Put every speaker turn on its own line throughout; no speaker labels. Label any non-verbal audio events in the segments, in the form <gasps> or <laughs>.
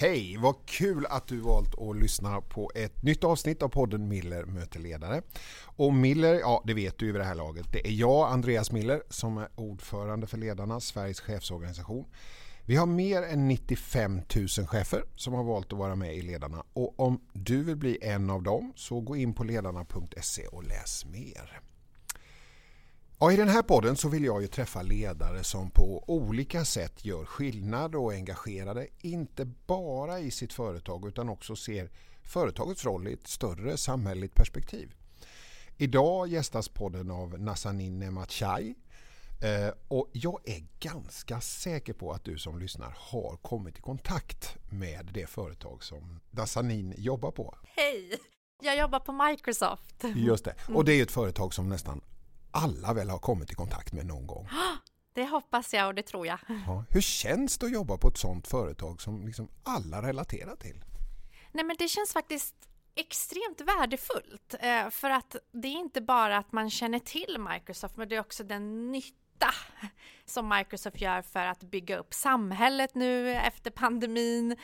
Hej! Vad kul att du valt att lyssna på ett nytt avsnitt av podden Miller möter ledare. Och Miller, ja det vet du ju vid det här laget, det är jag, Andreas Miller, som är ordförande för Ledarna, Sveriges chefsorganisation. Vi har mer än 95 000 chefer som har valt att vara med i Ledarna och om du vill bli en av dem så gå in på ledarna.se och läs mer. Ja, I den här podden så vill jag ju träffa ledare som på olika sätt gör skillnad och är engagerade, inte bara i sitt företag utan också ser företagets roll i ett större samhälleligt perspektiv. Idag gästas podden av Nazanin Nemachai eh, och jag är ganska säker på att du som lyssnar har kommit i kontakt med det företag som Nazanin jobbar på.
Hej! Jag jobbar på Microsoft.
Just det, och det är ett företag som nästan alla väl har kommit i kontakt med någon gång. <gasps>
Det hoppas jag och det tror jag.
Ja, hur känns det att jobba på ett sånt företag som liksom alla relaterar till?
Nej men det känns faktiskt extremt värdefullt eh, för att det är inte bara att man känner till Microsoft men det är också den nytta som Microsoft gör för att bygga upp samhället nu efter pandemin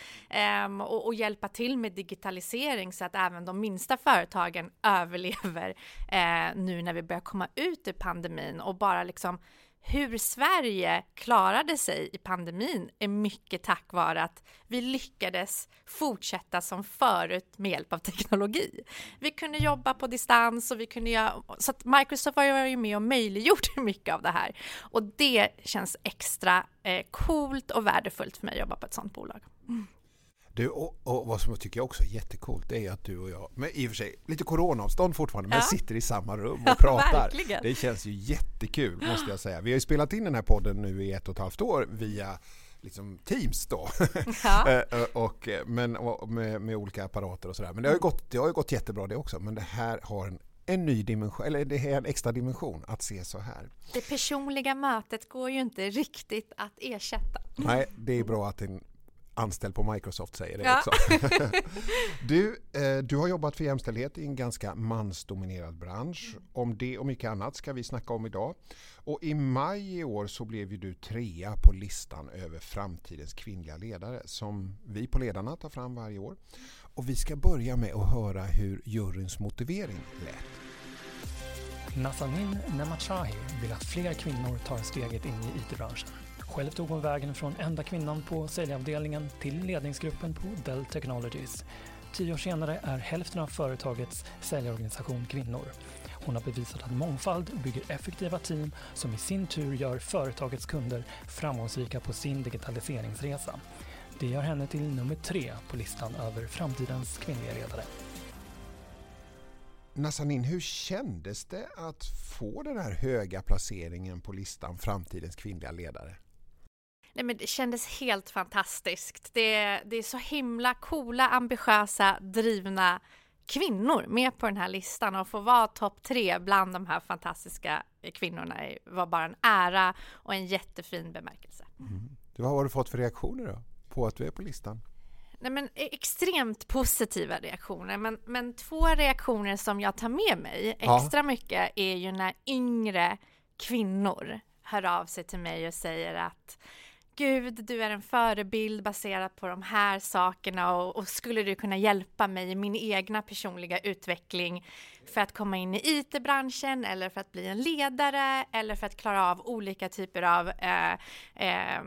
um, och, och, hjälpa till med digitalisering så att även de minsta företagen <laughs> överlever uh, nu när vi börjar komma ut ur pandemin och bara liksom hur Sverige klarade sig i pandemin är mycket tack vare att vi lyckades fortsätta som förut med hjälp av teknologi. Vi kunde jobba på distans och vi kunde göra, så att Microsoft var ju med och möjliggjort <laughs> mycket av det här och det känns extra eh, coolt och värdefullt för mig att jobba på ett sådant bolag. Mm.
Du, och, och, vad som jag tycker också är jättekult är att du och jag, med i och för sig lite coronaavstånd fortfarande, men sitter i samma rum <laughs> och pratar.
Ja,
det känns ju jättekul måste jag säga. Vi har ju spelat in den här podden nu i ett och ett halvt år via liksom Teams då. Ja. <laughs> Eh, eh, och, men, och med, med, olika apparater och sådär. Men det har, ju gått, det har ju gått jättebra det också. Men det här har en, en ny dimension, eller det är en extra dimension att se så här.
Det personliga mötet går ju inte riktigt att ersätta.
Nej, det är bra att en anställd på Microsoft säger det ja. också. <laughs> <laughs> du, eh, du har jobbat för jämställdhet i en ganska mansdominerad bransch. Om det och mycket annat ska vi snacka om idag. Och i maj i år så blev ju du trea på listan över framtidens kvinnliga ledare som vi på Ledarna tar fram varje år. Och vi ska börja med att höra hur juryns motivering lät.
Nazanin Nemachahi vill att fler kvinnor tar steget in i IT-branschen. Själv tog hon vägen från enda kvinnan på säljavdelningen till ledningsgruppen på Dell Technologies. Tio år senare är hälften av företagets säljorganisation kvinnor. Hon har bevisat att mångfald bygger effektiva team som i sin tur gör företagets kunder framgångsrika på sin digitaliseringsresa. Det gör henne till nummer tre på listan över framtidens kvinnliga ledare.
Nazanin, hur kändes det att få den här höga placeringen på listan Framtidens kvinnliga ledare?
Nej, men det kändes helt fantastiskt. Det, det är så himla coola, ambitiösa, drivna kvinnor med på den här listan och få vara topp tre bland de här fantastiska kvinnorna var bara en ära och en jättefin bemärkelse.
Mm. Vad har du fått för reaktioner då på att du är på listan?
Nej, men e- extremt positiva reaktioner, men, men två reaktioner som jag tar med mig extra ja. mycket är ju när yngre kvinnor hör av sig till mig och säger att Gud, du är en förebild baserat på de här sakerna och, och, skulle du kunna hjälpa mig i min egna personliga utveckling för att komma in i IT-branschen eller för att bli en ledare eller för att klara av olika typer av eh, eh,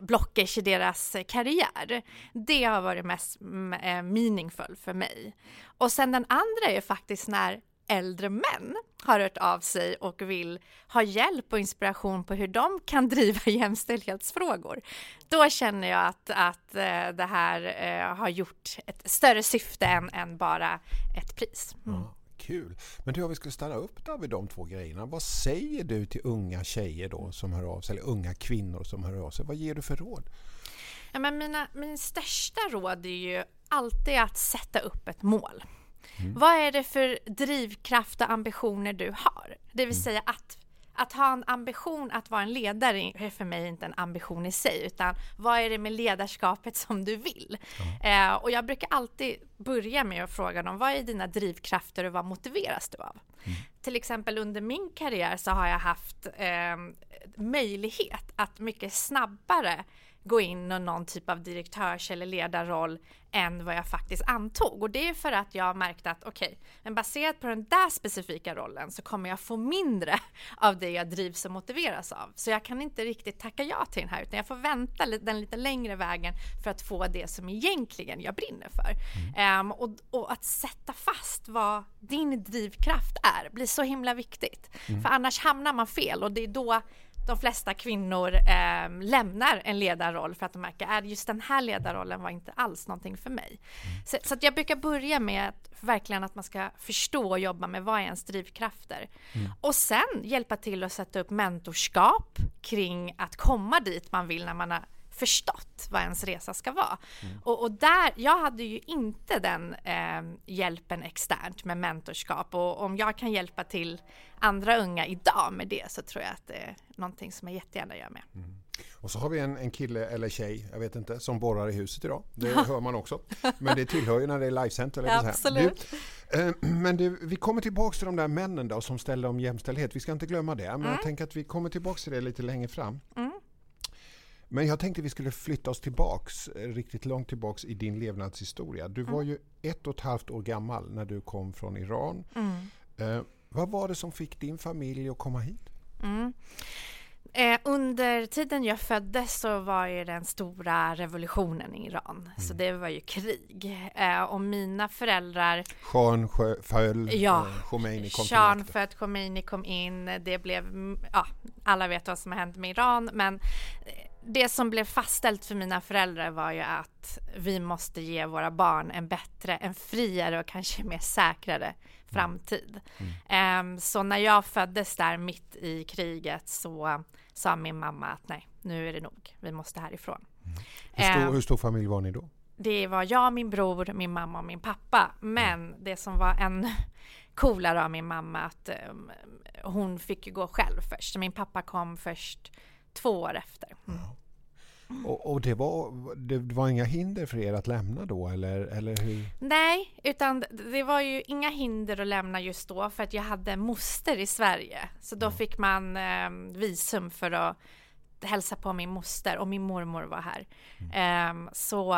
blockers i deras karriär. Det har varit mest mm, eh, meaningful för mig. Och sen den andra är faktiskt när äldre män har hört av sig och vill ha hjälp och inspiration på hur de kan <laughs> driva jämställdhetsfrågor. Då känner jag att, att eh, det här eh, har gjort ett större syfte än, än bara ett pris. Mm. Ja,
kul! Men du, om vi skulle stanna upp där vid de två grejerna. Vad säger du till unga tjejer då som hör av sig, eller unga kvinnor som hör av sig? Vad ger du för råd?
Ja, men mina, min största råd är ju alltid att sätta upp ett mål. Mm. Vad är det för drivkraft och ambitioner du har? Det vill mm. säga att att ha en ambition att vara en ledare är för mig inte en ambition i sig, utan vad är det med ledarskapet som du vill? Mm. Eh, och jag brukar alltid börja med att fråga dem, vad är dina drivkrafter och vad motiveras du av? Mm. Till exempel under min karriär så har jag haft eh, möjlighet att mycket snabbare gå in i någon typ av direktörs eller ledarroll än vad jag faktiskt antog. Och det är för att jag märkte att okej, okay, men baserat på den där specifika rollen så kommer jag få mindre <laughs> av det jag drivs och motiveras av. Så jag kan inte riktigt tacka ja till den här utan jag får vänta den lite längre vägen för att få det som egentligen jag brinner för. Um, och, och, att sätta fast vad din drivkraft är blir så himla viktigt. Mm. För annars hamnar man fel och det är då de flesta kvinnor eh, lämnar en ledarroll för att de märker att just den här ledarrollen var inte alls någonting för mig. Mm. Så, så jag brukar börja med att, verkligen att man ska förstå och jobba med vad är ens drivkrafter. Mm. Och sen hjälpa till att sätta upp mentorskap kring att komma dit man vill när man har förstått vad ens resa ska vara. Mm. Och, och, där, jag hade ju inte den eh, hjälpen externt med mentorskap och om jag kan hjälpa till andra unga idag med det så tror jag att det är någonting som jag jättegärna gör med. Mm.
Och så har vi en, en kille eller tjej, jag vet inte, som borrar i huset idag. Det hör man också. Men det tillhör ju när det är livesänt.
Ja, absolut.
Du, eh, men du, vi kommer tillbaka till de där männen då som ställde om jämställdhet. Vi ska inte glömma det. Men mm. jag tänker att vi kommer tillbaka till det lite längre fram. Mm. Men jag tänkte vi skulle flytta oss tillbaks, eh, riktigt långt tillbaks i din levnadshistoria. Du var mm. ju ett och ett halvt år gammal när du kom från Iran. Mm. Eh, vad var det som fick din familj att komma hit? Mm.
Eh, under tiden jag föddes så var ju den stora revolutionen i Iran. Mm. Så det var ju krig. Eh, och mina föräldrar...
Shahen föll, ja, eh, Khomeini kom Shahen
till föll, Khomeini kom in. Det blev... Ja, alla vet vad som har hänt med Iran, men eh, det som blev fastställt för mina föräldrar var ju att vi måste ge våra barn en bättre, en friare och kanske mer säkrare framtid. Mm. Um, så när jag föddes där mitt i kriget så sa min mamma att nej, nu är det nog, vi måste härifrån.
Mm. Hur, stor, um, hur stor familj var ni då?
Det var jag, min bror, min mamma och min pappa. Men mm. det som var än <laughs> coolare av min mamma att um, hon fick gå själv först. Min pappa kom först två år efter. Mm.
Och, och, det, var, det var inga hinder för er att lämna då eller, eller hur?
Nej, utan det var ju inga hinder att lämna just då för att jag hade moster i Sverige. Så då mm. fick man eh, visum för att hälsa på min moster och min mormor var här. Mm. Eh, så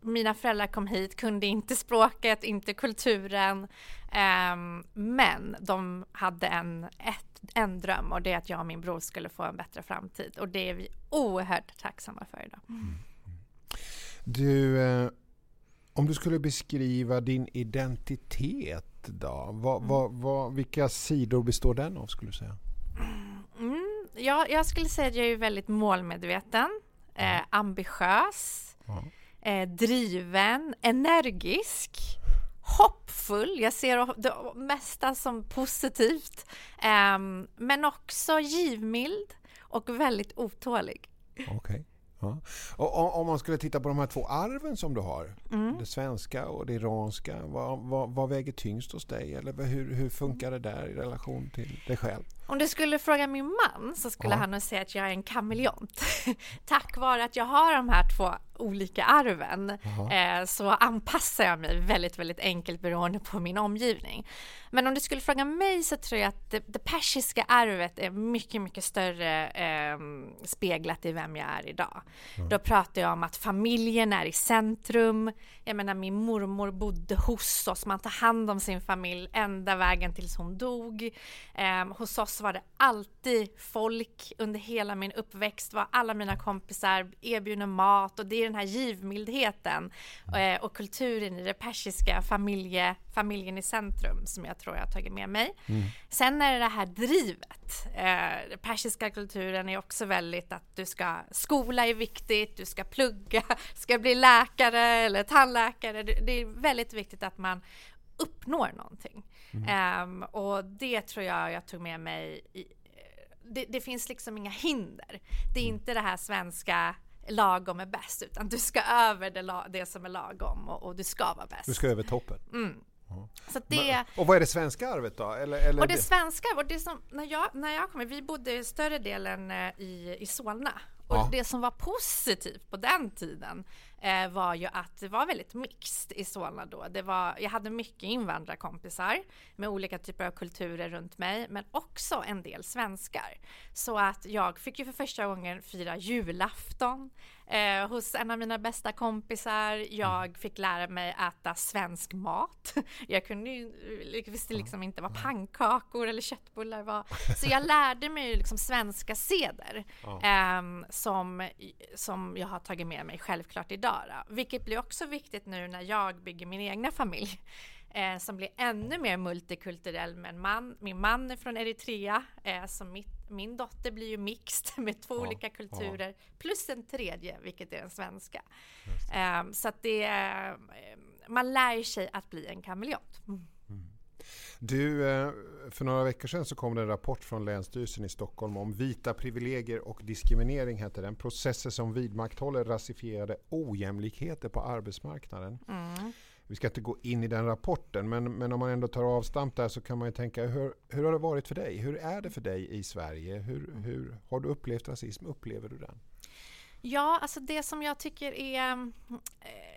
mina föräldrar kom hit, kunde inte språket, inte kulturen. Eh, men de hade en, ett en dröm och det är att jag och min bror skulle få en bättre framtid och det är vi oerhört tacksamma för idag. Mm.
Du, eh, om du skulle beskriva din identitet då, vad, mm. vad, vad, vilka sidor består den av skulle du säga?
Mm, ja, jag skulle säga att jag är väldigt målmedveten, eh, ambitiös, eh, driven, energisk hoppfull. Jag ser det mesta som positivt. Um, men också givmild och väldigt otålig.
Okej. Okay. Ja. Och om man skulle titta på de här två arven som du har, mm. det svenska och det iranska, vad, vad, vad väger tyngst hos dig? Eller hur, hur funkar det där i relation till dig själv?
Om du skulle fråga min man så skulle ja. han nog säga att jag är en kameleont. <laughs> Tack vare att jag har de här två olika arven eh, så anpassar jag mig väldigt, väldigt enkelt beroende på min omgivning. Men om du skulle fråga mig så tror jag att det, det persiska arvet är mycket, mycket större eh, speglat i vem jag är idag. Mm. Då pratar jag om att familjen är i centrum. Jag menar min mormor bodde hos oss, man tar hand om sin familj ända vägen tills hon dog. Eh, hos oss var det alltid folk under hela min uppväxt, var alla mina kompisar erbjudna mat och det är den här givmildheten eh, och kulturen i det persiska familje, familjen i centrum som jag tror jag har tagit med mig. Mm. Sen är det det här drivet. Eh, den persiska kulturen är också väldigt att du ska, skola är viktigt, du ska plugga, <laughs> ska bli läkare eller tandläkare. Det är väldigt viktigt att man uppnår någonting. Mm. Um, och det tror jag jag tog med mig i, det, det, finns liksom inga hinder. Det är mm. inte det här svenska lagom är bäst, utan du ska över det, det som är lagom och, och, du ska vara bäst.
Du ska över toppen. Mm.
Så det,
och vad är det svenska arvet då? Eller, eller
och det, det svenska, och det som, när, jag, när jag kom, vi bodde större delen eh, i, i Solna. Och ja. det som var positivt på den tiden eh, var ju att det var väldigt mixed i Solna då. Det var, jag hade mycket invandrarkompisar med olika typer av kulturer runt mig, men också en del svenskar. Så att jag fick ju för första gången fira julafton eh, hos en av mina bästa kompisar. Jag fick lära mig äta svensk mat. <laughs> Jag kunde ju, visste liksom inte vad pannkakor eller köttbullar var. Så jag lärde mig liksom svenska seder eh, som, som jag har tagit med mig självklart idag. Då. Vilket blir också viktigt nu när jag bygger min egna familj eh, som blir ännu mer multikulturell med en man. Min man är från Eritrea, eh, så mitt, min dotter blir ju mixed <laughs> med två ja, olika kulturer ja. plus en tredje, vilket är den svenska. Eh, så att det, eh, man lär sig att bli en kameleont. Mm.
mm. Du, eh, för några veckor sedan så kom det en rapport från Länsstyrelsen i Stockholm om vita privilegier och diskriminering, heter den. Processer som vidmakthåller rasifierade ojämlikheter på arbetsmarknaden. Mm. Vi ska inte gå in i den rapporten, men, men om man ändå tar avstamp där så kan man ju tänka hur, hur har det varit för dig? Hur är det för dig i Sverige? Hur, hur har du upplevt rasism? Upplever du den?
Ja, alltså det som jag tycker är eh,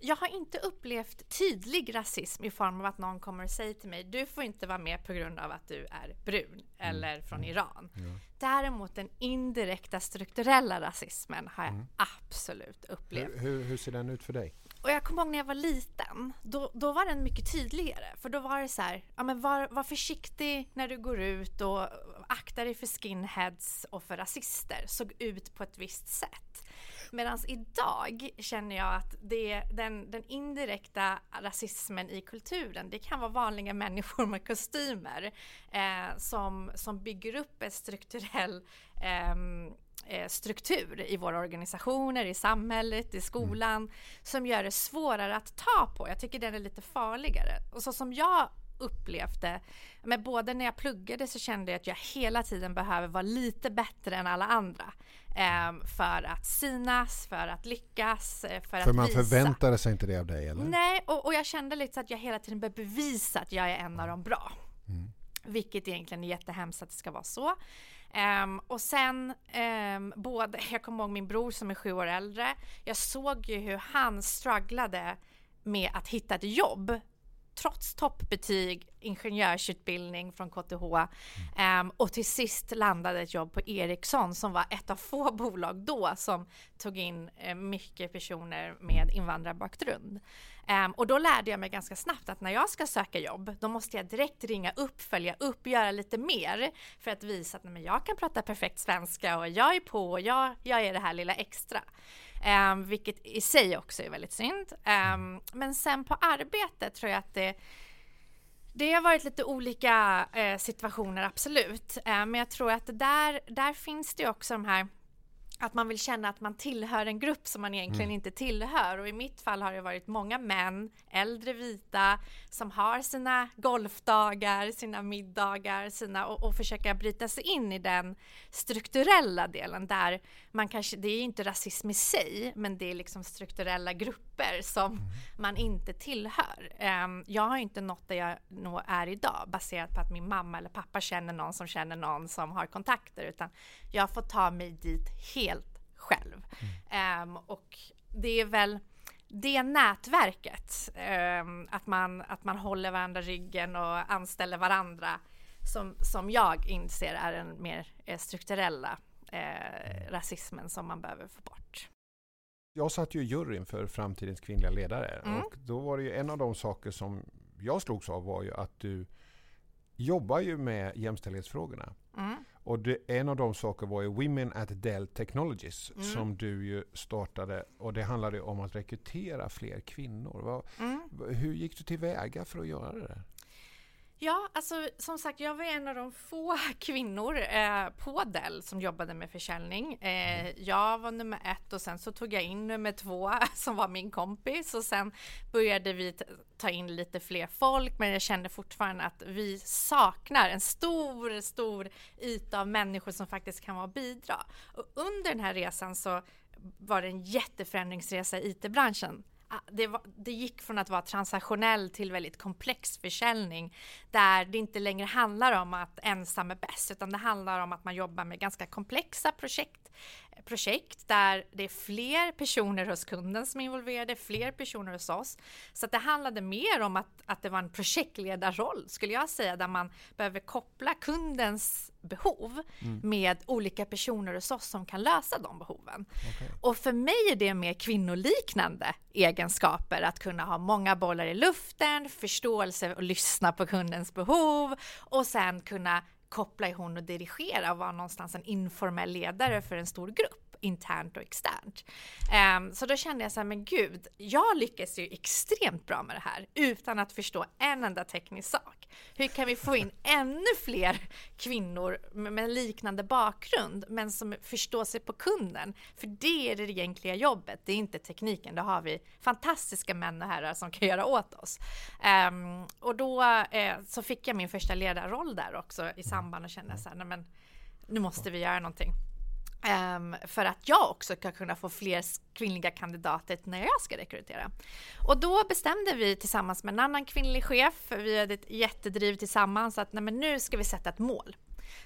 jag har inte upplevt tydlig rasism i form av att någon kommer och säger till mig du får inte vara med på grund av att du är brun mm. eller från mm. Iran. Ja. Däremot den indirekta strukturella rasismen har jag mm. absolut upplevt.
Hur, hur, hur, ser den ut för dig?
Och jag kommer ihåg när jag var liten, då, då var den mycket tydligare. För då var det så här, ja men var, var försiktig när du går ut och akta dig för skinheads och för rasister. Såg ut på ett visst sätt. Medan idag känner jag att det, den, den indirekta rasismen i kulturen, det kan vara vanliga människor med kostymer eh, som, som bygger upp ett strukturell Eh, struktur i våra organisationer, i samhället, i skolan mm. som gör det svårare att ta på. Jag tycker den är lite farligare. Och så som jag upplevde, men både när jag pluggade så kände jag att jag hela tiden behöver vara lite bättre än alla andra. Eh, för att synas, för att lyckas, eh, för, för att
visa. För man förväntade sig inte det av dig eller?
Nej, och, och jag kände lite så att jag hela tiden behöver bevisa att jag är en av de bra. Mm. Vilket egentligen är jättehemskt att det ska vara så. Um, och sen, um, både, <laughs> jag kommer ihåg min bror som är sju år äldre. Jag såg ju hur han strugglade med att hitta ett jobb trots toppbetyg, ingenjörsutbildning från KTH um, ehm, och till sist landade ett jobb på Ericsson som var ett av få bolag då som tog in uh, mycket personer med invandrarbakgrund. Um, och då lärde jag mig ganska snabbt att när jag ska söka jobb, då måste jag direkt ringa upp, följa upp, göra lite mer för att visa att nej, jag kan prata perfekt svenska och jag är på och jag, jag är det här lilla extra. Um, vilket i sig också är väldigt synd. Um, men sen på arbetet tror jag att det det har varit lite olika eh, situationer, absolut. Eh, men jag tror att där, där finns det också de här att man vill känna att man tillhör en grupp som man egentligen mm. inte tillhör. Och i mitt fall har det varit många män, äldre vita, som har sina golfdagar, sina middagar, sina, och, och försöka bryta sig in i den strukturella delen där man kanske, det är inte rasism i sig, men det är liksom strukturella grupper som mm. man inte tillhör. Um, jag har inte nått där jag nog är idag baserat på att min mamma eller pappa känner någon som känner någon som har kontakter, utan jag får ta mig dit helt själv. Mm. Um, och det är väl det nätverket, um, att, man, att man håller varandra ryggen och anställer varandra, som, som jag inser är den mer eh, strukturella eh, rasismen som man behöver få bort.
Jag satt ju i juryn för framtidens kvinnliga ledare mm. och då var det ju en av de saker som jag slogs av var ju att du jobbar ju med jämställdhetsfrågorna. Mm. Och det, en av de saker var ju Women at Dell Technologies mm. som du ju startade och det handlade om att rekrytera fler kvinnor. Vad, mm. Hur gick du tillväga för att göra det?
Ja, alltså som sagt, jag var en av de få <laughs> kvinnor eh, på Dell som jobbade med försäljning. Eh, mm. jag var nummer ett och sen så tog jag in nummer två <laughs> som var min kompis och sen började vi ta in lite fler folk, men jag kände fortfarande att vi saknar en stor, stor yta av människor som faktiskt kan vara och bidra. Och under den här resan så var det en jätteförändringsresa i IT-branschen Ah, det, var, det, gick från att vara transaktionell till väldigt komplex försäljning där det inte längre handlar om att ensam är bäst utan det handlar om att man jobbar med ganska komplexa projekt projekt där det är fler personer hos kunden som är involverade, fler personer hos oss. Så det handlade mer om att, att det var en projektledarroll skulle jag säga, där man behöver koppla kundens behov mm. med olika personer hos oss som kan lösa de behoven. Okay. Och för mig är det mer kvinnoliknande egenskaper att kunna ha många bollar i luften, förståelse och lyssna på kundens behov och sen kunna koppla ihop och dirigera och vara någonstans en informell ledare för en stor grupp internt och externt. Um, så då kände jag så här, men gud, jag lyckas ju extremt bra med det här utan att förstå en enda teknisk sak. Hur kan vi få in <laughs> ännu fler kvinnor med liknande bakgrund, men som förstår sig på kunden? För det är det egentliga jobbet, det är inte tekniken. Det har vi fantastiska män och herrar som kan göra åt oss. Um, och då uh, så fick jag min första ledarroll där också i samband och kände så här, nej men nu måste vi göra någonting. Um, för att jag också ska kunna få fler kvinnliga kandidater när jag ska rekrytera. Och då bestämde vi tillsammans med en annan kvinnlig chef, vi hade ett jättedriv tillsammans, att nej, men nu ska vi sätta ett mål.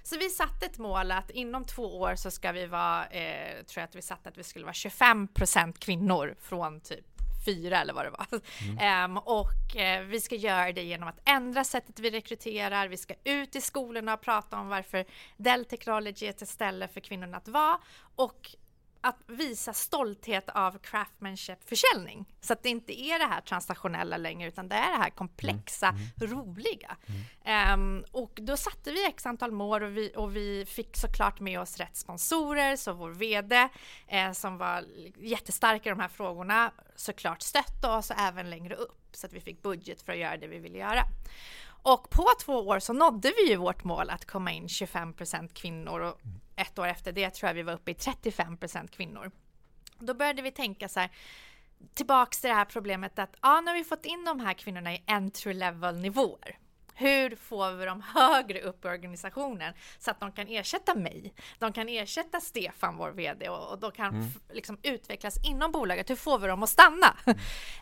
Så vi satte ett mål att inom två år så ska vi vara, eh, tror jag att vi satte att vi skulle vara 25% kvinnor från typ fyra eller vad det var. Mm. Um, och uh, vi ska göra det genom att ändra sättet vi rekryterar. Vi ska ut i skolorna och prata om varför Dell Technology är ett ställe för kvinnorna att vara och att visa stolthet av craftsmanship-försäljning. Så att det inte är det här transnationella längre, utan det är det här komplexa, mm. Mm. roliga. Mm. Um, och då satte vi x antal mål och vi, och vi fick såklart med oss rätt sponsorer, så vår VD eh, som var jättestark i de här frågorna såklart stötte oss även längre upp så att vi fick budget för att göra det vi ville göra. Och på två år så nådde vi ju vårt mål att komma in 25% kvinnor och mm. Ett år efter det tror jag vi var uppe i 35% kvinnor. Då började vi tänka så här, tillbaks till det här problemet att ja, nu har vi fått in de här kvinnorna i entry level nivåer. Hur får vi dem högre upp i organisationen så att de kan ersätta mig? De kan ersätta Stefan, vår VD, och, och de kan mm. liksom utvecklas inom bolaget. Hur får vi dem att stanna?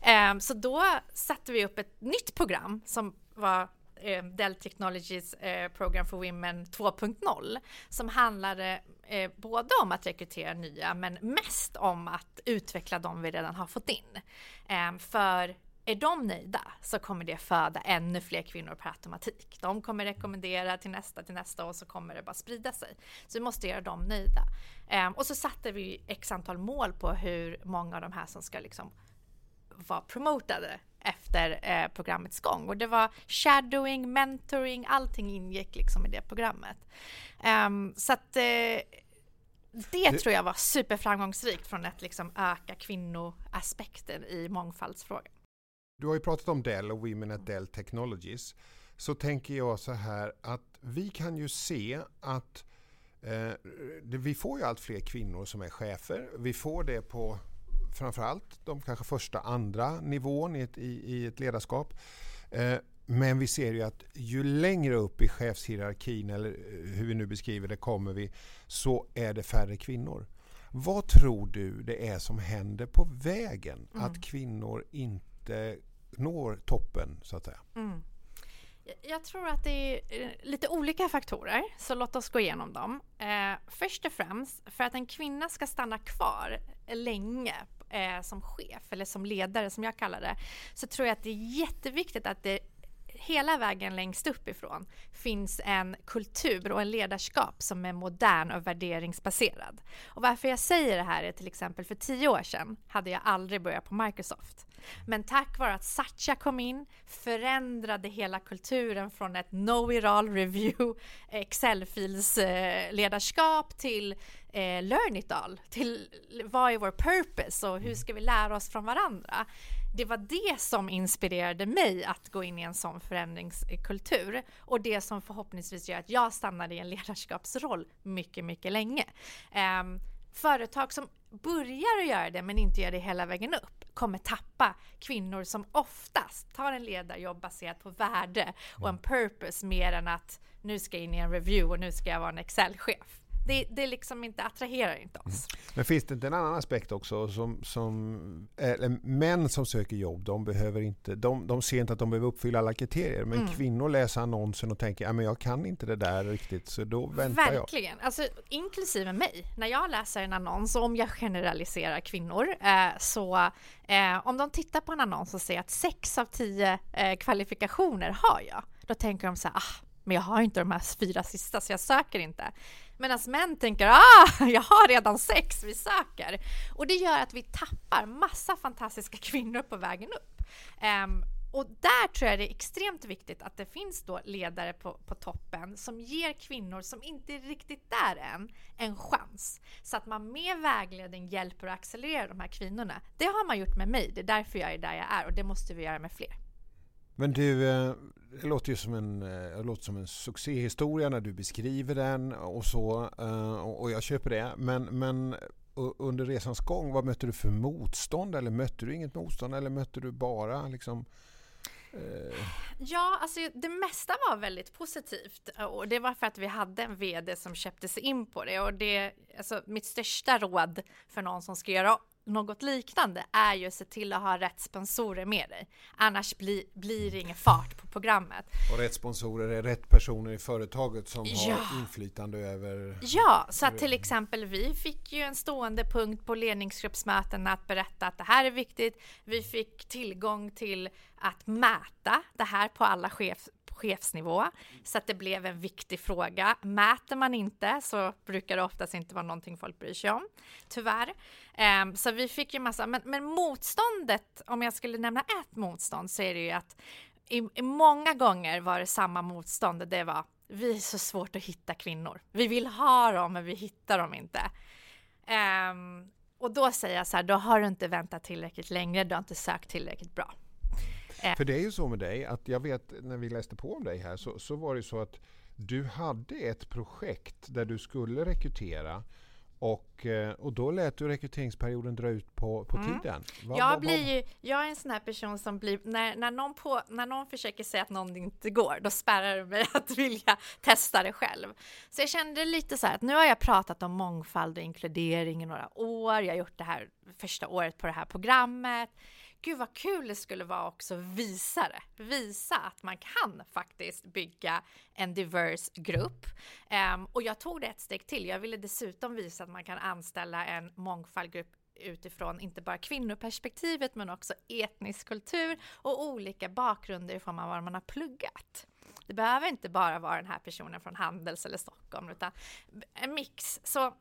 Mm. um, <laughs> så då satte vi upp ett nytt program som var eh, Dell Technologies eh, Program for Women 2.0 som handlade eh, både om att rekrytera nya men mest om att utveckla de vi redan har fått in. Eh, för är de nöjda så kommer det föda ännu fler kvinnor per automatik. De kommer rekommendera till nästa, till nästa och så kommer det bara sprida sig. Så vi måste göra dem nöjda. Ehm, och så satte vi x antal mål på hur många av de här som ska liksom vara promotade efter eh, programmets gång. Och det var shadowing, mentoring, allting ingick liksom i det programmet. Um, så att eh, det tror jag var superframgångsrikt från att liksom öka kvinnoaspekten i mångfaldsfrågan.
Du har ju pratat om Dell och Women at Dell Technologies. Så tänker jag så här att vi kan ju se att eh, vi får ju allt fler kvinnor som är chefer. Vi får det på framförallt de kanske första, andra nivån i ett, i, i ett ledarskap. Eh, men vi ser ju att ju längre upp i chefshierarkin eller eh, hur vi nu beskriver det kommer vi så är det färre kvinnor. Vad tror du det är som händer på vägen mm. att kvinnor inte når toppen så att säga? Mm.
Jag tror att det är eh, lite olika faktorer, så låt oss gå igenom dem. Eh, först och främst, för att en kvinna ska stanna kvar länge eh, som chef eller som ledare som jag kallar det så tror jag att det är jätteviktigt att det hela vägen längst uppifrån finns en kultur och en ledarskap som är modern och värderingsbaserad. Och varför jag säger det här är till exempel för tio år sedan hade jag aldrig börjat på Microsoft. Men tack vare att Satya kom in förändrade hela kulturen från ett know it all review <laughs> Excel-fils eh, ledarskap till eh, learn it all, till vad är vår purpose och hur ska vi lära oss från varandra? Det var det som inspirerade mig att gå in i en sån förändringskultur och det som förhoppningsvis gör att jag stannade i en ledarskapsroll mycket, mycket länge. Eh, företag som börjar att göra det men inte gör det hela vägen upp kommer tappa kvinnor som oftast tar en ledarjobb baserat på värde och en purpose mer än att nu ska jag in i en review och nu ska jag vara en Excel-chef. Det, det liksom inte attraherar inte oss.
Mm. Men finns det inte en annan aspekt också som, som eller män som söker jobb, de behöver inte, de, de ser inte att de behöver uppfylla alla kriterier. Men mm. kvinnor läser annonsen och tänker, men jag kan inte det där riktigt så då väntar
Verkligen. jag. Verkligen, alltså inklusive mig. När jag läser en annons, om jag generaliserar kvinnor, eh, så eh, om de tittar på en annons och ser att sex av tio eh, kvalifikationer har jag, då tänker de så här, ah, men jag har inte de här fyra sista så jag söker inte. Medan män tänker ah, jag har redan sex, vi söker. Och det gör att vi tappar massa fantastiska <laughs> kvinnor på vägen upp. Um, och där tror jag det är extremt viktigt att det finns då ledare på, på toppen som ger kvinnor som inte är riktigt där än en chans. Så att man med vägledning hjälper och accelererar de här kvinnorna. Det har man gjort med mig, det är därför jag är där jag är och det måste vi göra med fler.
Men du, eh, det låter ju som en, eh, det låter som en succéhistoria när du beskriver den och så. Eh, och jag köper det. Men, men under resans gång, vad mötte du för motstånd? Eller mötte du inget motstånd? Eller mötte du bara liksom
Ja, alltså det mesta var väldigt positivt och det var för att vi hade en VD som köpte sig in på det och det, alltså mitt största råd för någon som ska göra något liknande är ju att se till att ha rätt sponsorer med dig. Annars bli, blir det ingen fart på programmet.
Och rätt sponsorer är rätt personer i företaget som ja. har inflytande över...
Ja, så att till exempel vi fick ju en stående punkt på ledningsgruppsmötena att berätta att det här är viktigt. Vi fick tillgång till att mäta det här på alla chef, chefsnivå så att det blev en viktig fråga. Mäter man inte så brukar det oftast inte vara någonting folk bryr sig om, tyvärr. Um, så vi fick ju massa, men, men motståndet, om jag skulle nämna ett motstånd så är det ju att i, i många gånger var det samma motstånd. Det var vi är så svårt att hitta kvinnor. Vi vill ha dem, men vi hittar dem inte. Um, och då säger jag så här, då har du inte väntat tillräckligt länge, du har inte sökt tillräckligt bra.
För det är ju så med dig att jag vet när vi läste på om dig här så, så var det så att du hade ett projekt där du skulle rekrytera och, eh, och då lät du rekryteringsperioden dra ut på, på mm. tiden.
Va, jag, blir ju, jag är en sån här person som blir, när, när, någon på, när någon försöker säga att någon inte går, då spärrar det mig <laughs> att vilja testa det själv. Så jag kände lite så här att nu har jag pratat om mångfald och inkludering i några år. Jag har gjort det här första året på det här programmet gud vad kul det skulle vara också visa det. Visa att man kan faktiskt bygga en diverse grupp. Um, och jag tog det ett steg till. Jag ville dessutom visa att man kan anställa en mångfaldgrupp utifrån inte bara kvinnoperspektivet men också etnisk kultur och olika bakgrunder i form av vad man har pluggat. Det behöver inte bara vara den här personen från Handels eller Stockholm utan en mix. Så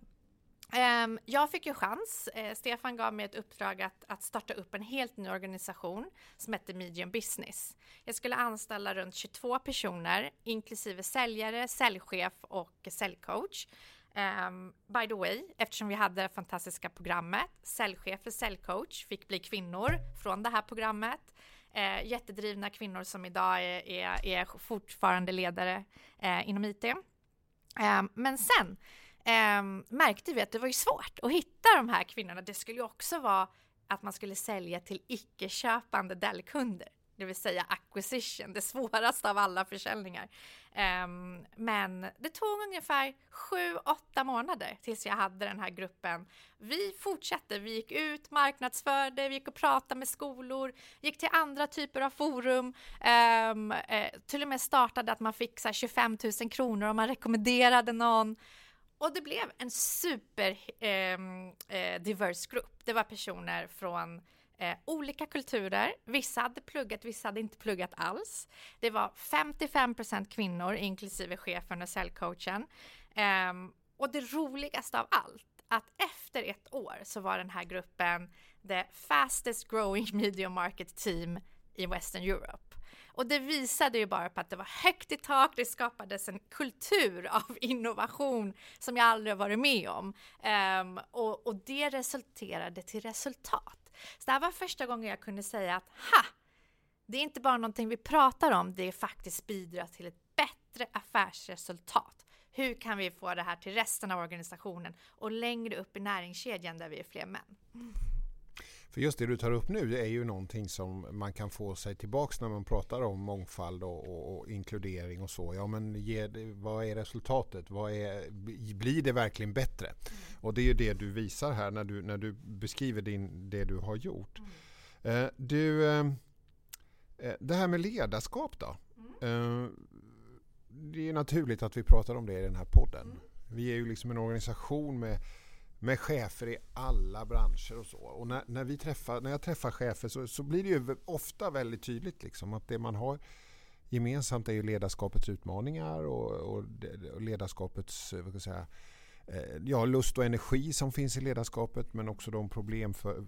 Ehm, jag fick ju chans. Eh, Stefan gav mig ett uppdrag att, att starta upp en helt ny organisation som hette Medium Business. Jag skulle anställa runt 22 personer, inklusive säljare, säljchef och säljcoach. Um, by the way, eftersom vi hade det fantastiska programmet, säljchef och säljcoach fick bli kvinnor från det här programmet. Uh, jättedrivna kvinnor som idag är, är, är fortfarande ledare uh, inom IT. Um, ehm, men sen eh, märkte vi att det var ju svårt att hitta de här kvinnorna. Det skulle ju också vara att man skulle sälja till icke-köpande Dell-kunder, det vill säga acquisition, det svåraste av alla försäljningar. Um, men det tog ungefär sju, åtta månader tills jag hade den här gruppen. Vi fortsatte, vi gick ut, marknadsförde, vi gick och pratade med skolor, gick till andra typer av forum, um, till och med startade att man fick så 25 000 kronor om man rekommenderade någon. Och det blev en super ehm, eh, diverse grupp. Det var personer från eh, olika kulturer. Vissa hade pluggat, vissa hade inte pluggat alls. Det var 55% kvinnor, inklusive chefen och säljcoachen. Eh, och det roligaste av allt, att efter ett år så var den här gruppen the fastest growing <laughs> media market team i Western Europe. Och det visade ju bara på att det var högt i tak, det skapades en kultur <laughs> av innovation som jag aldrig har varit med om. Um, och, och, det resulterade till resultat. Så det här var första gången jag kunde säga att ha! Det är inte bara någonting vi pratar om, det är faktiskt bidrar till ett bättre affärsresultat. Hur kan vi få det här till resten av organisationen och längre upp i näringskedjan där vi är fler män? Mm.
För just det du tar upp nu är ju någonting som man kan få sig tillbaks när man pratar om mångfald och, och, och inkludering och så. Ja men ge, vad är resultatet? Vad är, blir det verkligen bättre? Mm. Och det är ju det du visar här när du, när du beskriver din, det du har gjort. Mm. Eh, du, eh, eh det här med ledarskap då? Mm. Eh, det är naturligt att vi pratar om det i den här podden. Mm. Vi är ju liksom en organisation med med chefer i alla branscher och så. Och när, när, vi träffar, när jag träffar chefer så, så blir det ju ofta väldigt tydligt liksom att det man har gemensamt är ju ledarskapets utmaningar och, och, och ledarskapets eh, vad ska jag säga, eh, ja, lust och energi som finns i ledarskapet men också de problem, för,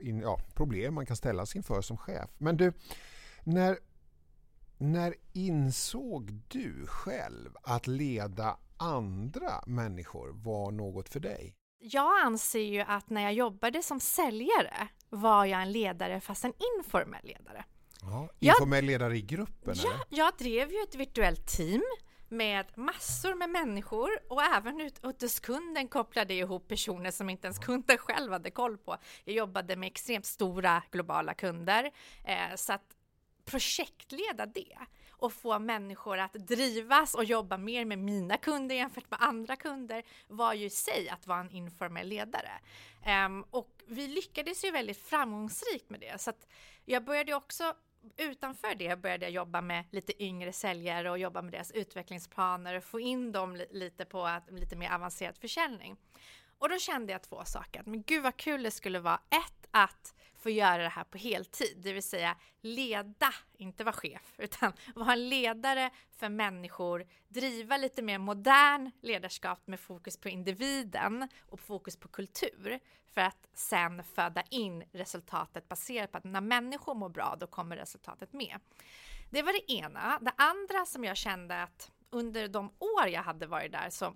in, ja, problem man kan ställas inför som chef. Men du, när, när insåg du själv att leda andra människor var något för dig?
Jag anser ju att när jag jobbade som säljare var jag en ledare fast en informell ledare.
Ja, informell ledare i gruppen?
Ja, eller? jag drev ju ett virtuellt team med massor med människor och även ut, ut hos kunden kopplade ihop personer som inte ens kunden själv hade koll på. Jag jobbade med extremt stora globala kunder eh, så att projektleda det och få människor att drivas och jobba mer med mina kunder jämfört med andra kunder var ju i sig att vara en informell ledare. Um, och vi lyckades ju väldigt framgångsrikt med det så att jag började också utanför det började jag jobba med lite yngre säljare och jobba med deras utvecklingsplaner och få in dem lite på att, lite mer avancerad försäljning. Och då kände jag två saker. Men gud vad kul det skulle vara. Ett, att får göra det här på heltid, det vill säga leda, inte vara chef, <laughs> utan vara en ledare för människor, driva lite mer modern ledarskap med fokus på individen och fokus på kultur för att sen föda in resultatet baserat på att när människor mår bra, då kommer resultatet med. Det var det ena. Det andra som jag kände att under de år jag hade varit där så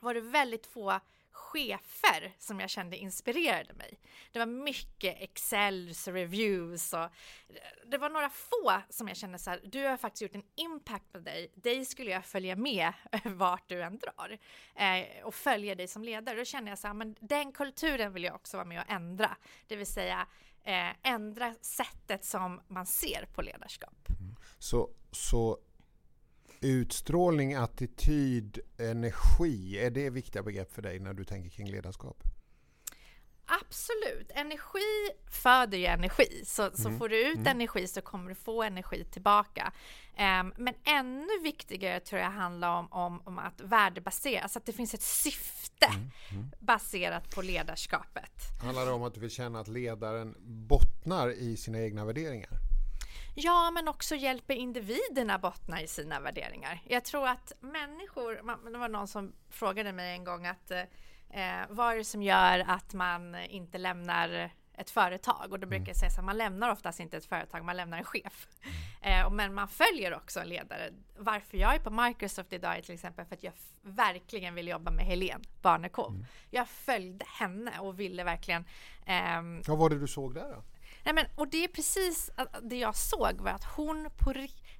var det väldigt få chefer som jag kände inspirerade mig. Det var mycket Excels och reviews och det var några få som jag kände så här, du har faktiskt gjort en impact på dig, dig skulle jag följa med <laughs> vart du än drar eh, och följa dig som ledare. Då kände jag så här, men den kulturen vill jag också vara med och ändra, det vill säga eh, ändra sättet som man ser på ledarskap. Mm.
Så, så Utstrålning, attityd, energi, är det viktiga begrepp för dig när du tänker kring ledarskap?
Absolut. Energi föder ju energi. Så, så mm. får du ut mm. energi så kommer du få energi tillbaka. Um, men ännu viktigare tror jag handlar om, om, om att värdebasera, alltså att det finns ett syfte mm. mm. baserat på ledarskapet.
Handlar det om att du vill känna att ledaren bottnar i sina egna värderingar?
Ja, men också hjälper individerna bottna i sina värderingar. Jag tror att människor, det var någon som frågade mig en gång att eh, vad är det som gör att man inte lämnar ett företag och då brukar jag mm. säga att man lämnar oftast inte ett företag, man lämnar en chef. Mm. Eh, men man följer också en ledare. Varför jag är på Microsoft idag är till exempel för att jag verkligen vill jobba med Helene Barnekow. Mm. Jag följde henne och ville verkligen...
Ehm, Vad var det du såg där då?
Nej, men, och det är precis det jag såg var att hon på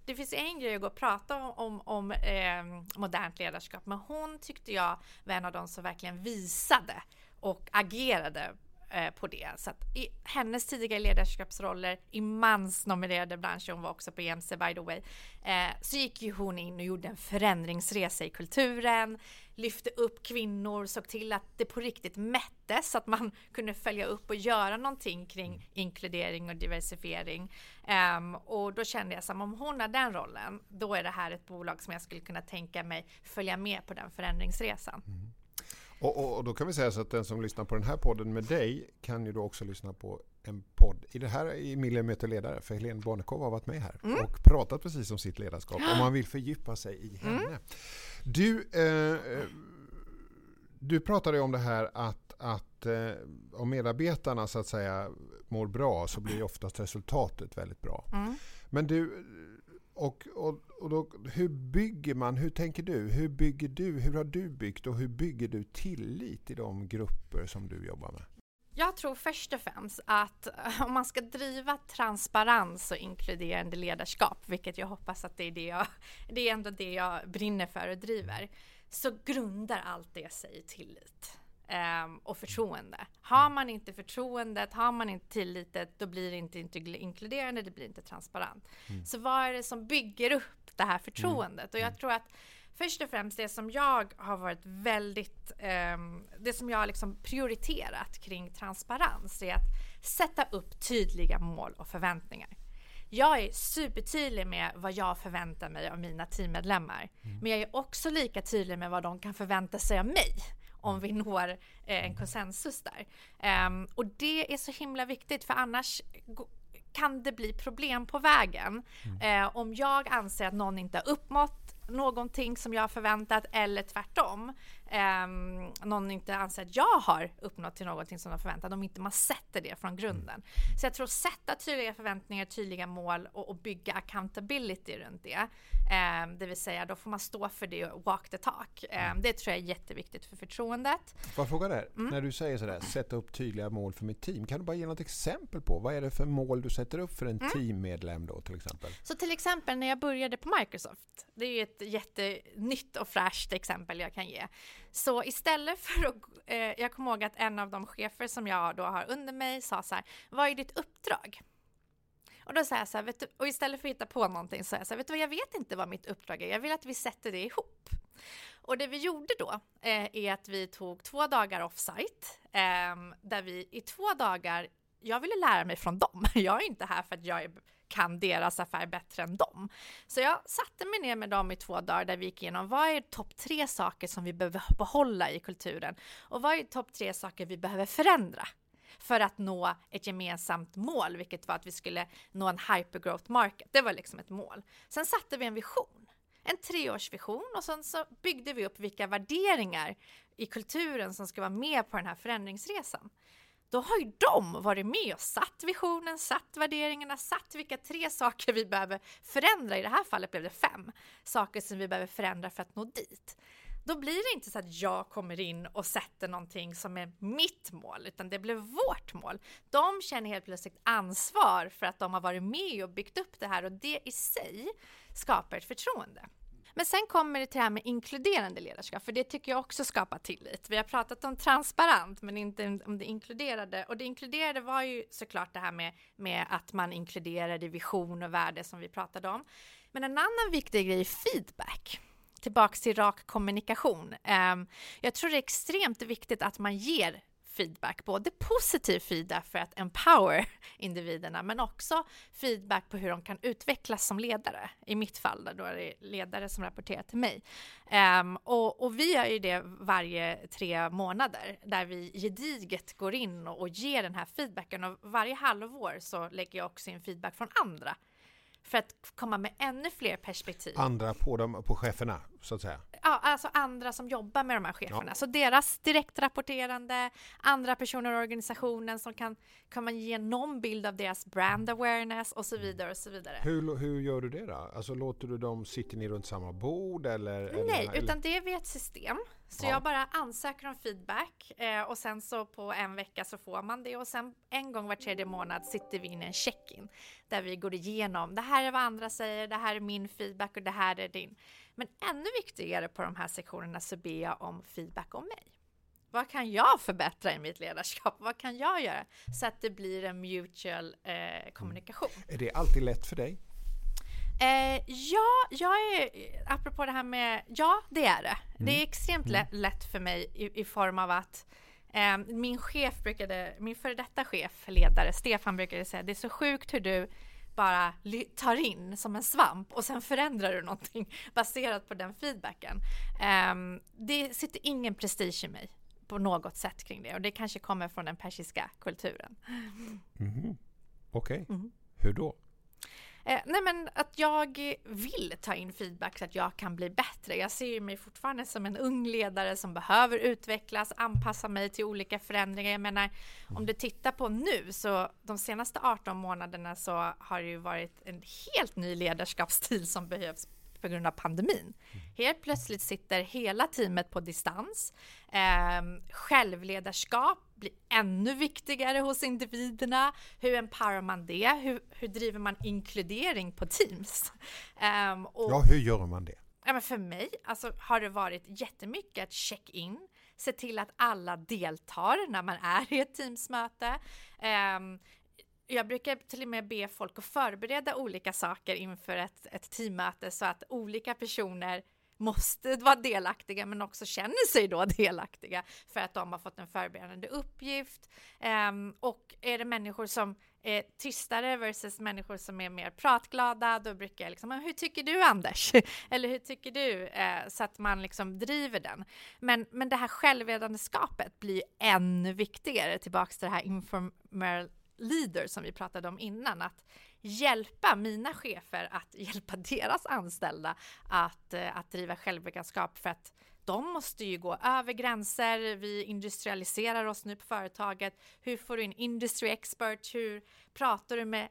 Det finns en grej att gå och prata om, om, om eh, modernt ledarskap, men hon tyckte jag var en av de som verkligen visade och agerade Eh, på det. Så att i hennes tidigare ledarskapsroller i mansnominerade branscher, hon var också på EMC by the way, eh, så gick ju hon in och gjorde en förändringsresa i kulturen, lyfte upp kvinnor, såg till att det på riktigt mättes så att man <laughs> kunde följa upp och göra någonting kring inkludering och diversifiering. Um, och då kände jag som om hon har den rollen, då är det här ett bolag som jag skulle kunna tänka mig följa med på den förändringsresan. Mm.
Och, och, och, då kan vi säga så att den som lyssnar på den här podden med dig kan ju då också lyssna på en podd i det här i Emilia möter ledare. För Helene Barnekow har varit med här mm. och pratat precis om sitt ledarskap. Om man vill fördjupa sig i mm. henne. Mm. Du, eh, du pratade om det här att, att eh, om medarbetarna så att säga mår bra så blir oftast resultatet väldigt bra. Mm. Men du, och, och, och då, hur bygger man, hur tänker du? Hur bygger du, hur har du byggt och hur bygger du tillit i de grupper som du jobbar med?
Jag tror först och främst att eh, om man ska driva transparens och inkluderande ledarskap, vilket jag hoppas att det är det jag, det är ändå det jag brinner för och driver, så grundar allt det sig i tillit um, och förtroende. Har man inte förtroendet, har man inte tilliten, då blir det inte inkluderande, det blir inte transparent. Mm. Så vad är det som bygger upp det här förtroendet? Mm. Och jag mm. tror att först och främst det som jag har varit väldigt, um, det som jag har liksom prioriterat kring transparens är att sätta upp tydliga mål och förväntningar. Jag är supertydlig med vad jag förväntar mig av mina teammedlemmar. Mm. Men jag är också lika tydlig med vad de kan förvänta sig av mig om vi når eh, en konsensus där. Um, och det är så himla viktigt för annars kan det bli problem på vägen. Mm. Eh, om jag anser att någon inte har uppnått någonting som jag förväntat eller tvärtom. Eh, någon inte anser att jag har uppnått till någonting som de har förväntat, om inte man sätter det från grunden. Mm. Så jag tror sätta tydliga förväntningar, tydliga mål och, och bygga accountability runt det. Eh, det vill säga, då får man stå för det och walk the talk. Eh, det tror jag är jätteviktigt för förtroendet.
Får jag fråga där? Mm. När du säger sådär, sätta upp tydliga mål för mitt team. Kan du bara ge något exempel på vad är det för mål du sätter upp för en mm. teammedlem då till exempel?
Så till exempel när jag började på Microsoft, det är ju ett jättenytt och fräscht exempel jag kan ge. Så istället för att, eh, jag kommer ihåg att en av de chefer som jag då har under mig sa så här, vad är ditt uppdrag? Och då sa jag så här, du, och istället för att hitta på någonting så sa jag så här, vet du vad, jag vet inte vad mitt uppdrag är, jag vill att vi sätter det ihop. Och det vi gjorde då eh, är att vi tog två dagar offsite, eh, där vi i två dagar, jag ville lära mig från dem. <laughs> Jag är inte här för att jag är kan deras affär bättre än dem. Så jag satte mig ner med dem i två dagar där vi gick igenom vad är topp tre saker som vi behöver behålla i kulturen och vad är topp tre saker vi behöver förändra för att nå ett gemensamt mål, vilket var att vi skulle nå en hypergrowth market. Det var liksom ett mål. Sen satte vi en vision, en treårsvision och sen så byggde vi upp vilka värderingar i kulturen som ska vara med på den här förändringsresan då har ju de varit med och satt visionen, satt värderingarna, satt vilka tre saker vi behöver förändra. I det här fallet blev det fem saker som vi behöver förändra för att nå dit. Då blir det inte så att jag kommer in och sätter någonting som är mitt mål, utan det blev vårt mål. De känner helt plötsligt ansvar för att de har varit med och byggt upp det här och det i sig skapar ett förtroende. Men sen kommer det till det här med inkluderande ledarskap, för det tycker jag också skapar tillit. Vi har pratat om transparent, men inte om det inkluderade. Och det inkluderade var ju såklart det här med, med att man inkluderade vision och värde som vi pratade om. Men en annan viktig grej är feedback tillbaks till rak kommunikation. Ehm, jag tror det är extremt viktigt att man ger feedback, både positiv feedback för att empower <laughs> individerna, men också feedback på hur de kan utvecklas som ledare. I mitt fall då är det ledare som rapporterar till mig. Um, och, och, vi gör ju det varje tre månader där vi gediget går in och, och ger den här feedbacken och varje halvår så lägger jag också in feedback från andra för att komma med ännu fler perspektiv.
Andra på, dem, på cheferna, så att säga?
Ja, alltså andra som jobbar med de här cheferna. Ja. Så deras direktrapporterande, andra personer i organisationen som kan, kan man ge någon bild av deras brand awareness och så vidare och så vidare.
Hur, hur gör du det då? Alltså låter du dem, sitta ni runt samma bord eller?
Nej, eller, utan det är via ett system. Så ja. jag bara ansöker om feedback eh, och sen så på en vecka så får man det och sen en gång var tredje månad sitter vi in i en check-in där vi går igenom. Det här är vad andra säger, det här är min feedback och det här är din. Men ännu viktigare på de här sektionerna så ber jag om feedback om mig. Vad kan jag förbättra i mitt ledarskap? Vad kan jag göra så att det blir en mutual eh, kommunikation?
Är det alltid lätt för dig?
Eh, ja, jag är, apropå det här med, ja det är det. Mm. Det är extremt mm. lätt, för mig i, i form av att eh, min chef brukade, min före detta chef, ledare, Stefan brukade säga, det är så sjukt hur du bara tar in som en svamp och sen förändrar du någonting <laughs> baserat på den feedbacken. Um, det sitter ingen prestige i mig på något sätt kring det och det kanske kommer från den persiska kulturen.
Mm. Okej, okay. hur då?
Eh, nej men att jag vill ta in feedback så att jag kan bli bättre. Jag ser mig fortfarande som en ung ledare som behöver utvecklas, anpassa mig till olika förändringar. Jag menar, om du tittar på nu så de senaste 18 månaderna så har det ju varit en helt ny ledarskapsstil som behövs på grund av pandemin. Helt plötsligt sitter hela teamet på distans. Eh, självledarskap blir ännu viktigare hos individerna. Hur empowerar man det? Hur, hur driver man inkludering på Teams?
Eh, och, ja, hur gör man det?
Ja, men för mig alltså, har det varit jättemycket att check in, se till att alla deltar när man är i ett teamsmöte. Um, jag brukar till och med be folk att förbereda olika saker inför ett, ett teammöte så att olika personer måste vara delaktiga men också känner sig då <laughs> delaktiga för att de har fått en förberedande uppgift. Um, och är det människor som är tystare versus människor som är mer pratglada, då brukar jag liksom, hur tycker du Anders? <laughs> Eller hur tycker du? Uh, så att man liksom driver den. Men, men det här självledandeskapet blir ännu viktigare, tillbaks till det här informal leader som vi pratade om innan, att hjälpa mina chefer att <laughs> hjälpa deras anställda att, eh, att driva självvetenskap för att de måste ju gå över gränser. Vi industrialiserar oss nu på företaget. Hur får du in industry expert? Hur pratar du med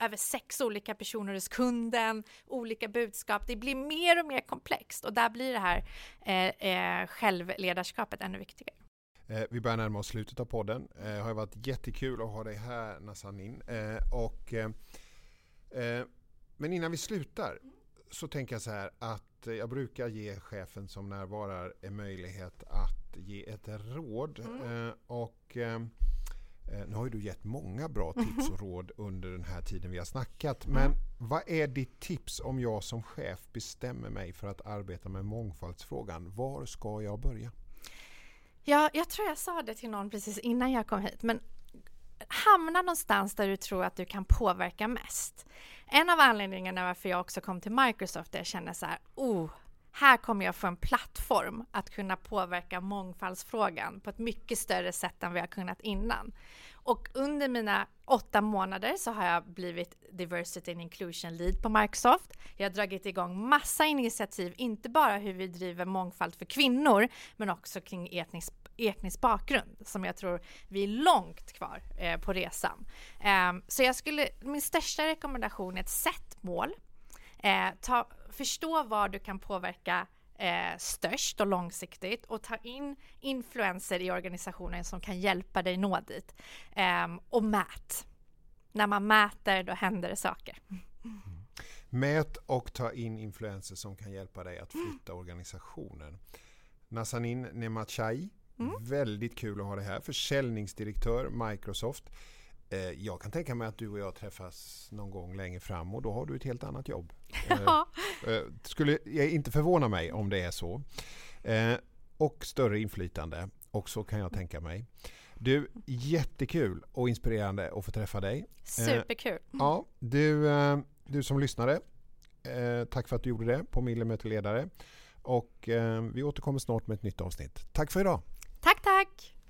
över sex olika personer hos kunden, olika budskap. Det blir mer och mer komplext och där blir det här eh, eh, självledarskapet ännu viktigare.
Eh, vi börjar närma oss slutet av podden. Det eh, har varit jättekul att ha dig här Nazanin. Eh, och, men innan vi slutar så tänker jag så här att jag brukar ge chefen som närvarar en möjlighet att ge ett råd. Mm. och nu har ju du gett många bra tips och <laughs> råd under den här tiden vi har snackat. Men mm. vad är ditt tips om jag som chef bestämmer mig för att arbeta med mångfaldsfrågan? Var ska jag börja?
Ja, jag tror jag sa det till någon precis innan jag kom hit, men hamna någonstans där du tror att du kan påverka mest. En av anledningarna varför jag också kom till Microsoft är att jag känner så här, oh, här kommer jag få en plattform att kunna påverka mångfaldsfrågan på ett mycket större sätt än vi har kunnat innan. Och under mina åtta månader så har jag blivit Diversity and Inclusion Lead på Microsoft. Jag har dragit igång massa initiativ, inte bara hur vi driver mångfald för kvinnor, men också kring etnisk etnisk bakgrund som jag tror vi är långt kvar eh, på resan. Eh, så jag skulle, min största rekommendation är ett sätt mål. Eh, ta, förstå var du kan påverka eh, störst och långsiktigt och ta in influenser i organisationen som kan hjälpa dig nå dit. Eh, och mät. När man mäter, då händer det saker. Mm.
Mät och ta in influenser som kan hjälpa dig att flytta mm. organisationen. Nazanin Nemachai, mm. väldigt kul att ha det här. Försäljningsdirektör Microsoft. Eh, jag kan tänka mig att du och jag träffas någon gång längre fram och då har du ett helt annat jobb. <laughs> Ja. Eh, skulle inte förvåna mig om det är så. Eh, och större inflytande. Och så kan jag tänka mig. Du, jättekul och inspirerande att få träffa dig.
Superkul.
Ja, du, du som lyssnade. Tack för att du gjorde det på Millimeterledare. Och vi återkommer snart med ett nytt avsnitt. Tack för idag.
Tack, tack.